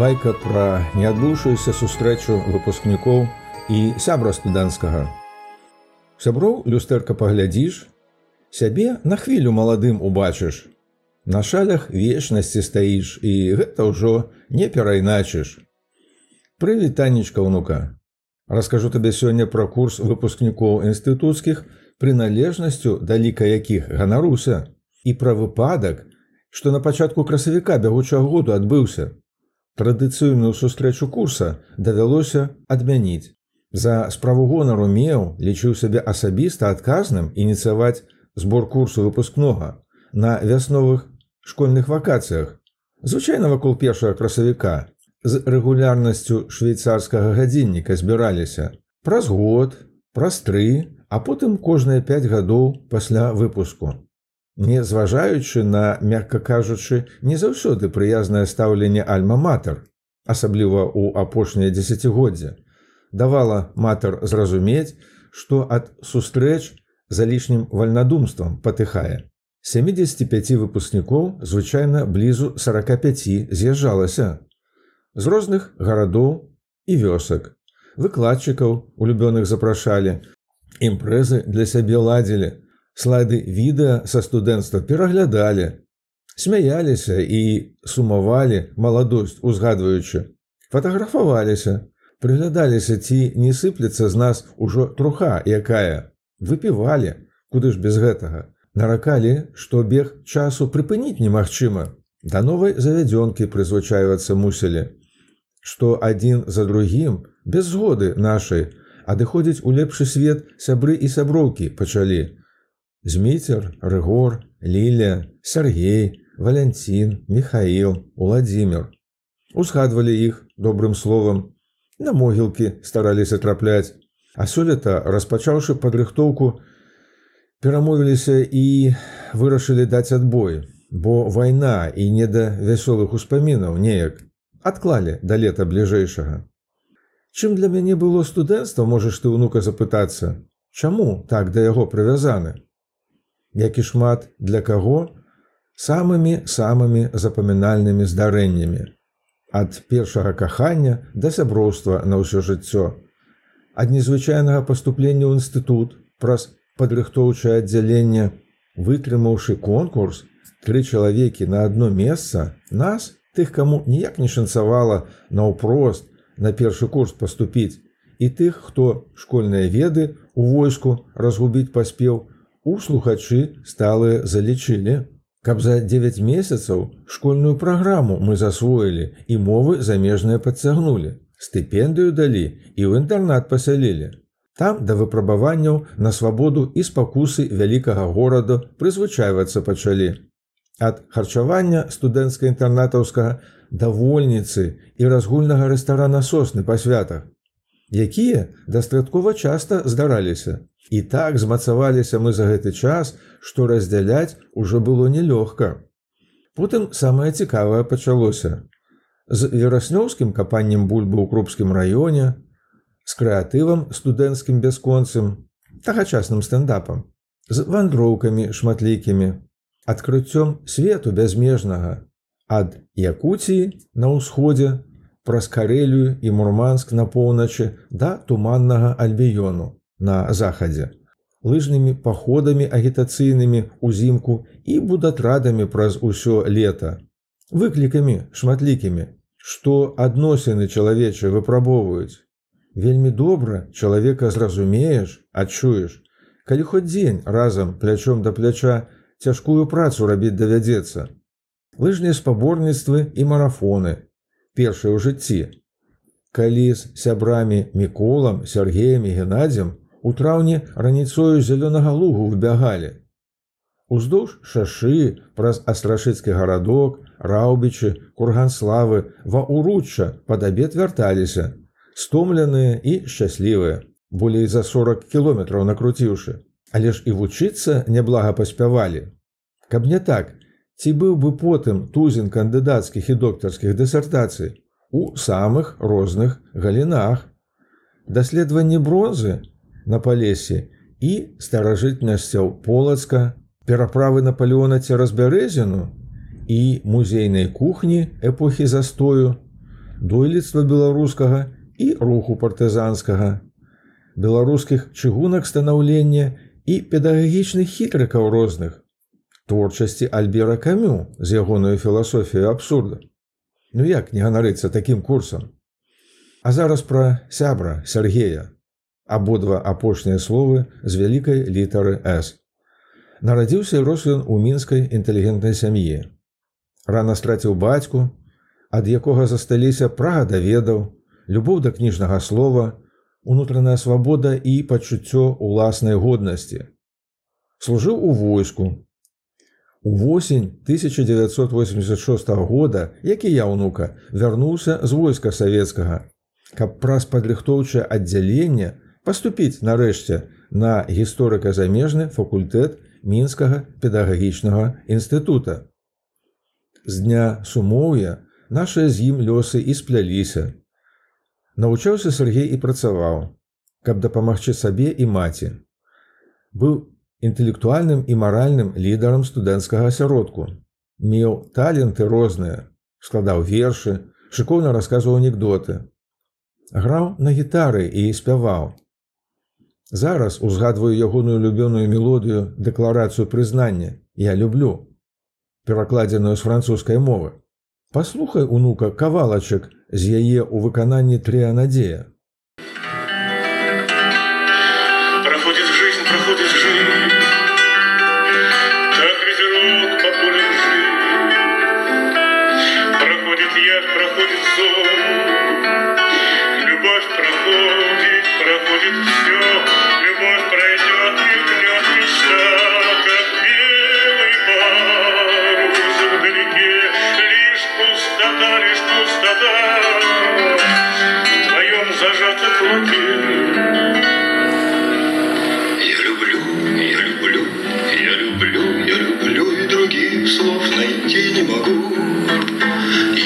байка пра неадбыўшуюся сустрэчу выпускнікоў і сябра студэнцкага. Сяброў люстэрка паглядзіш, сябе на хвілю маладым убачыш. На шалях вечнасці стаіш і гэта ўжо не перайначыш. Прывіт танечка ўнука. Раскажу табе сёння пра курс выпускнікоў інстытуцкіх прыналежнасцю да ліка якіх ганаруся і пра выпадак, што на пачатку красавіка бягучага году адбыўся. Традыцыйную сустрэчу курса давялося адмяніць. За справу гонару меў лічыў сябе асабіста адказным ініцыяваць збор курсу выпускнога на вясновых школьных вакацыях. Звычайна вакол першага красавіка з рэгулярнасцю швейцарскага гадзінніка збіраліся праз год, праз тры, а потым кожныя пяць гадоў пасля выпуску не зважаючы на мякка кажучы не заўсёды прыязнае стаўленне альма-матар асабліва ў апошняе дзесяцігоддзя давала матар зразумець што ад сустрэч за лішнім вальнадумствам патыхае. 75 выпускнікоў звычайна блізу 45 з'язджалася з розных гарадоў і вёсак. Выкладчыкаў улюбёных запрашалі імпрэзы для сябе ладзілі слайды відэа са студэнцтва пераглядалі, смяяліся і сумавалі маладосць узгадваючы, фатаграфаваліся, прыглядаліся ці не сыплецца з нас ужо труха, якая выпівалі, куды ж без гэтага, наракалі, што бег часу прыпыніць немагчыма. Да новай завядзёнкі прызвычайвацца мусілі, што адзін за другім без згоды нашай адыходзіць у лепшы свет сябры і сяброўкі пачалі, Зміцер, Рыгор, Ліля, Сергей, Валянцін, Михаил, Владимир. Узгадвалі іх добрым словам, на могілкі стараліся трапляць, А сёлета, распачаўшы падрыхтоўку, перамовіліся і вырашылі даць адбой, бо вайна і не да вясёлых успамінаў неяк адклалі да лета бліжэйшага. Чым для мяне было студэнцтва, можаш ты ўнука запытацца, Чаму так да яго прывязаны? Як і шмат для каго самымі самымі запамінальнымі здарэннямі. Ад першага кахання да сяброўства на ўсё жыццё. Ад незвычайнага паступлення ў інстытут праз падрыхтоўчае аддзяленне вытрымаўшы конкурс тры чалавекі на одно месца нас тых каму ніяк не шанцавала наўпрост на першы курс паступіць і тых хто школьныя веды у войску разгубіць паспеў у слухачы сталы залічылі. Каб за 9 месяцаў школьную праграму мы засвоілі і мовы замежныя падцягнулі. Стыпендыю далі і ў інтэрнат пасялілі. Там да выпрабаванняў на свабоду і спакусы вялікага гораду прызвычайвацца пачалі. Ад харчавання студэнцка інтэрнатаўскага давольніцы і разгульнага рэстарана сосны па святах, якія дастаткова часта здараліся. І так змацаваліся мы за гэты час, што раздзяляць ужо было нелёгка. Потым самае цікавае пачалося. З вераснёўскім капаннем бульбы ў крупскім раёне, з крэатывам студэнцкім бясконцым, тагачасным стендапам, з вандроўкамі шматлікімі, адкрыццём свету бязмежнага, ад Якуціі на ўсходзе, праз карэлю і мурманск на поўначы да туманнага альбіёну на захадзе, лыжнымі паходамі агітацыйнымі ўзімку і будатрадамі праз усё лета, выклікамі шматлікімі, што адносіны чалавечы выпрабоўваюць. Вельмі добра чалавека зразумееш, адчуеш, калі хоць дзень разам плячом да пляча цяжкую працу рабіць давядзецца. Лыжныя спаборніцтвы і марафоны, першыя ў жыцці. Калі з сябрамі міколам, Сергеем і Геннадзем у траўні раніцою зялёнага лугу выбягалі. Уздоўж шашы праз астрашыцкі гарадок, раўбічы, курганславы, ва уручча пад абед вярталіся, стомленыя і шчаслівыя, болей за 40 кіметраў накруціўшы, але ж і вучыцца няблага паспявалі. Каб не так, ці быў бы потым тузін кандыдацкіх і доктарскіх дысертацый у самых розных галінах. Даследаванне бронзы на палесе і старажытнасцяў полацка, пераправы Наполеона цераз бярэзіну і музейнай кухні эпохі застою, дойлідства беларускага і руху партызанскага, беларускіх чыгунак станаўлення і педагагічных хітрыкаў розных, творчасці Альбера камю з ягоную філасофію абсурда. Ну як не ганарыцца такім курсам? А зараз пра сябра Сергея, абодва апошнія словы з вялікай літары С. Нарадзіўся рос ён у мінскай інтэлігентнай сям'і. Рана страціў бацьку, ад якога засталіся прага даведаў, любоў да кніжнага слова, унутраная свабода і пачуццё уласнай годнасці. Служыў у войску. У восень 1986 года, як і я ўнука, вярнуўся з войска савецкага, каб праз падрыхтоўчае аддзяленне паступіць нарэшце на гісторыка-замежны факультэт мінскага педагагічнага інстытута. З дня сумоўя нашыя з ім лёсы і спляліся. Навучаўся Сергей і працаваў, каб дапамагчы сабе і маці. Быў інтэлектуальным і маральным лідарам студэнцкага асяродку. Меў таленты розныя, складаў вершы, шыкоўна расказваў анекдоты. Граў на гітары і спяваў. Зараз узгадваю ягоную любёную мелодыю дэкларацыю прызнання. Я люблю перакладзеную з французскай мовы. Паслухай унука кавалачак з яе ў выкананні трыя надзея проходит жизнь проходит жизнь. Как ветерок по полю жизнь проходит яд проходит сон. Любовь проходит проходит все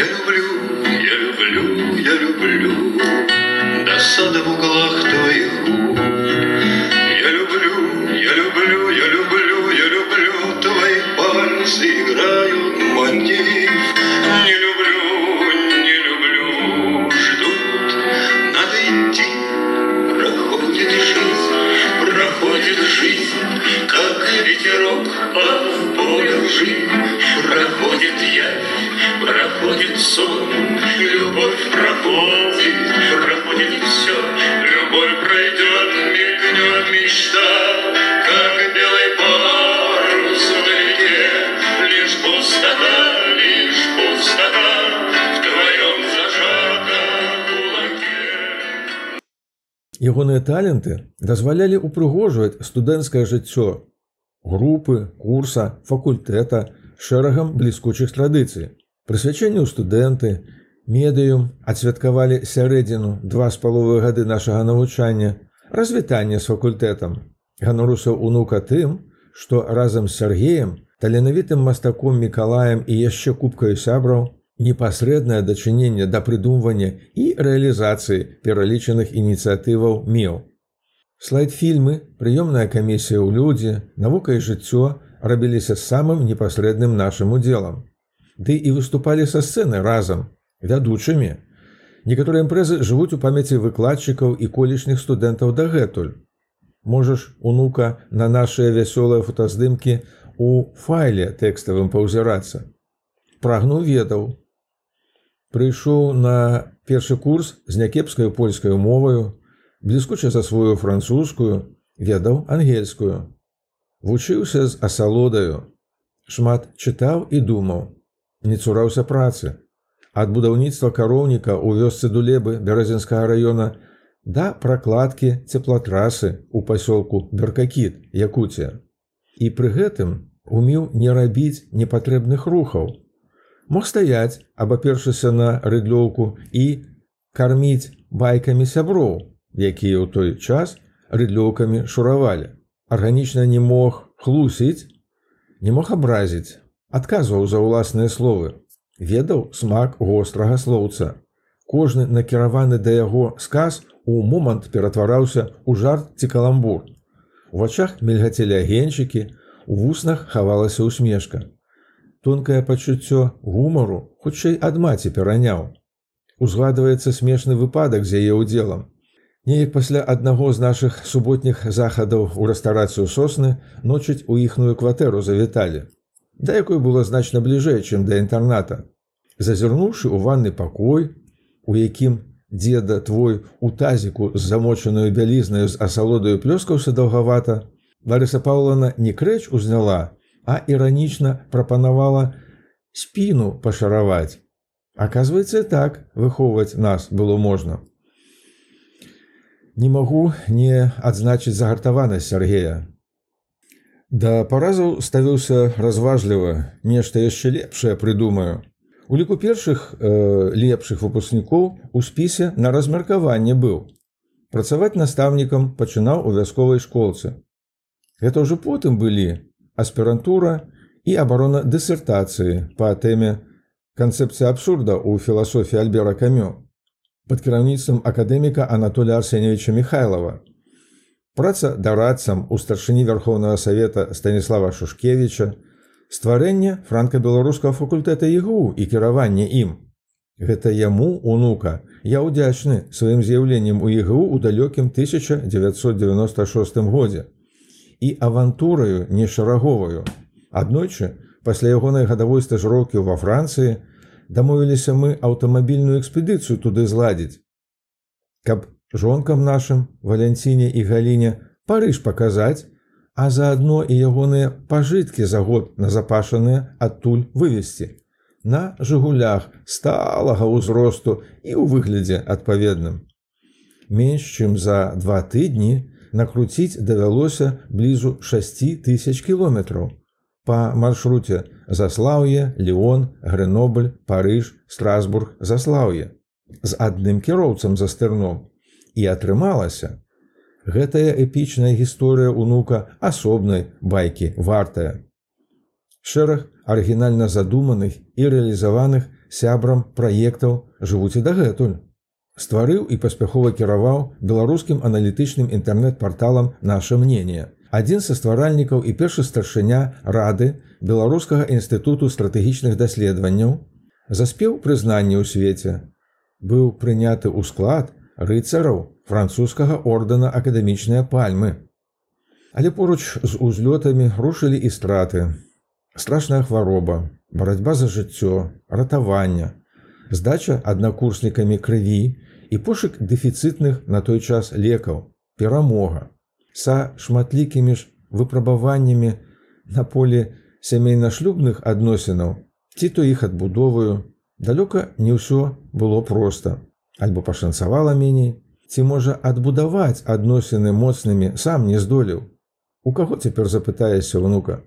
Я люблю, я люблю, я люблю досада в углах твоих губ. Я люблю, я люблю, я люблю, я люблю твои пальцы играют мотив. Не люблю, не люблю, ждут, надо идти. Проходит жизнь, проходит жизнь, как ветерок по полю жизнь. Проходит явь, проходит сон, любовь проходит, проходит все, любовь пройдет, мелькнет мечта, как белый парус вдалеке, лишь пустота, лишь пустота в твоем зажатом кулаке. Ягоныя таленты дазвалялі ўпрыгожваць студэнцкае жыццё групы, курса, факультэта шэрагам бліскучых традыцый. Прысвячэнне ў студэнты, медыум адсвяткавалі сярэдзіну два з паловы гады нашага навучання, развітанне з факультэтам. Ганарусаў унука тым, што разам з Сергеем, таленавітым мастаком Мікалаем і яшчэ кубкаю сябраў, непасрэднае дачыненне да прыдумвання і рэалізацыі пералічаных ініцыятываў меў. Слайд-фільмы, прыёмная камісія ў людзі, навука і жыццё рабіліся самым непасрэдным нашым удзелам. Ды і выступалі са сцэны разам, вядучымі. Некаторыя імпрэзы жывуць у памяці выкладчыкаў і колішніх студэнтаў дагэтуль. Можаш, унука, на нашыя вясёлыя фотаздымкі у файле тэкставым паўзірацца. Прагнуў ведаў, Прыйшоў на першы курс з някепскаю польскаю моваю, бліскуча засвою французскую, ведаў ангельскую. Вучыўся з асалодаю, шмат чытаў і думаў, не цураўся працы. Ад будаўніцтва кароўніка ў вёсцы дулебы бярэзінскага раёна да пракладкі цеплатрасы ў пасёлку Беркакіт, Якуція. І пры гэтым умеў не рабіць непатрэбных рухаў, мог стаяць, абапершыся на рыдлёўку і карміць байкамі сяброў, якія ў той час рыдлёўкамі шуравалі. Арганічна не мог хлусіць, не мог абразіць, адказваў за ўласныя словы, ведаў смак вострага слоўца. Кожны накіраваны да яго сказ у момант ператвараўся ў жарт ці каламбур. У вачах мельгацелі агеньчыкі, у вуснах хавалася усмешка тонкае пачуццё гумару хутчэй ад маці пераняў. узгадваецца смешны выпадак з яе ўдзелам. Неяк пасля аднаго з нашых суботніх захадаў у рэстарацыю сосны ночыць у іхную кватэру завіталі. Да якой было значна бліжэй, чым да інтэрната. Зазірнуўшы ў ванны пакой, у якім дзеда твой у тазіку з замочаную бялізнаю з асалодаю плёскаўся даўгавата, Ларыса Паўлана не крэч узняла, а іранічна прапанавала спіну пашараваць. Аказваецца так выхоўваць нас было можна. Не магу не адзначыць загартаванасць Сергея. Да паразаў ставіўся разважліва, нешта яшчэ лепшае прыдумаю. У ліку першых э, лепшых выпускнікоў у спісе на размеркаванне быў. Працаваць настаўнікам пачынаў у вясковай школцы. Гэта ўжо потым былі аспірантура і абарона дысертацыі па тэме канцэпцыі абсурда ў філасофіі Альбера Камё пад кіраўніцтвам акадэміка Анатоля Арсеневича Михайлова. Праца дарадцам у старшыні вярхоўнага савета Станіслава Шушкевіча, стварэнне франка-беларускага факультэта ігу і кіраванне ім. Гэта яму унука. Я ўдзячны сваім з'яўленнем у ігу ў далёкім 1996 годзе і авантураю нешараговую. Аднойчы, пасля ягонай гадавой стажыроўкі ва Францыі, дамовіліся мы аўтамабільную экспедыцыю туды зладзіць. Каб жонкам нашым валянціне і галіне парыж паказаць, а заадно і ягоныя пажыткі за год назапашаныя адтуль вывесці. На жыгулях сталага ўзросту і ў выглядзе адпаведным. Менш чым за два тыдні накруціць давялося блізу 6 тысяч кіલોметраў. Па маршруце заслаўе, Леон, Гренобль, Парыж, Страсбург, заслаўе з адным кіроўцам за стырном. І атрымалася. Гэтая эпічная гісторыя унука асобнай байкі вартая. Шэраг арыгінальна задуманых і рэалізаваных сябрам праектаў жывуць і дагэтуль стварыў і паспяхова кіраваў беларускім аналітычным інтэрнэт-парталам наше мнение. Адзін са стваральнікаў і першы старшыня рады беларускага інстытуту стратэгічных даследаванняў заспеў прызнанне ў свеце. Быў прыняты ў склад рыцараў французскага ордэна акадэмічныя пальмы. Але поруч з узлётамі рушылі і страты. Страшная хвароба, барацьба за жыццё, ратавання, здача аднакурснікамі крыві і пошук дэфіцытных на той час лекаў, перамога. Са шматлікімі ж выпрабаваннямі на поле сямейна-шлюбных адносінаў, ці то іх адбудоваю, далёка не ўсё было проста, альбо пашанцавала меней, ці можа адбудаваць адносіны моцнымі сам не здолеў. У каго цяпер запытаешся внука?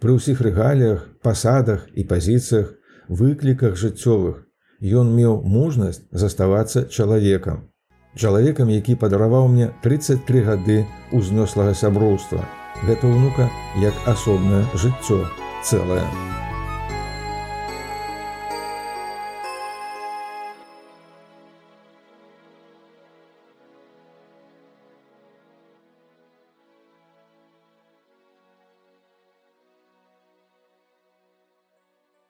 Пры ўсіх рэгаліях, пасадах і пазіцыях, выкліках жыццёвых ён меў мужнасць заставацца чалавекам. Чалавекам, які падараваў мне 33 гады ўзнёслага сяброўства. Гэта ўнука як асобнае жыццё цэлае.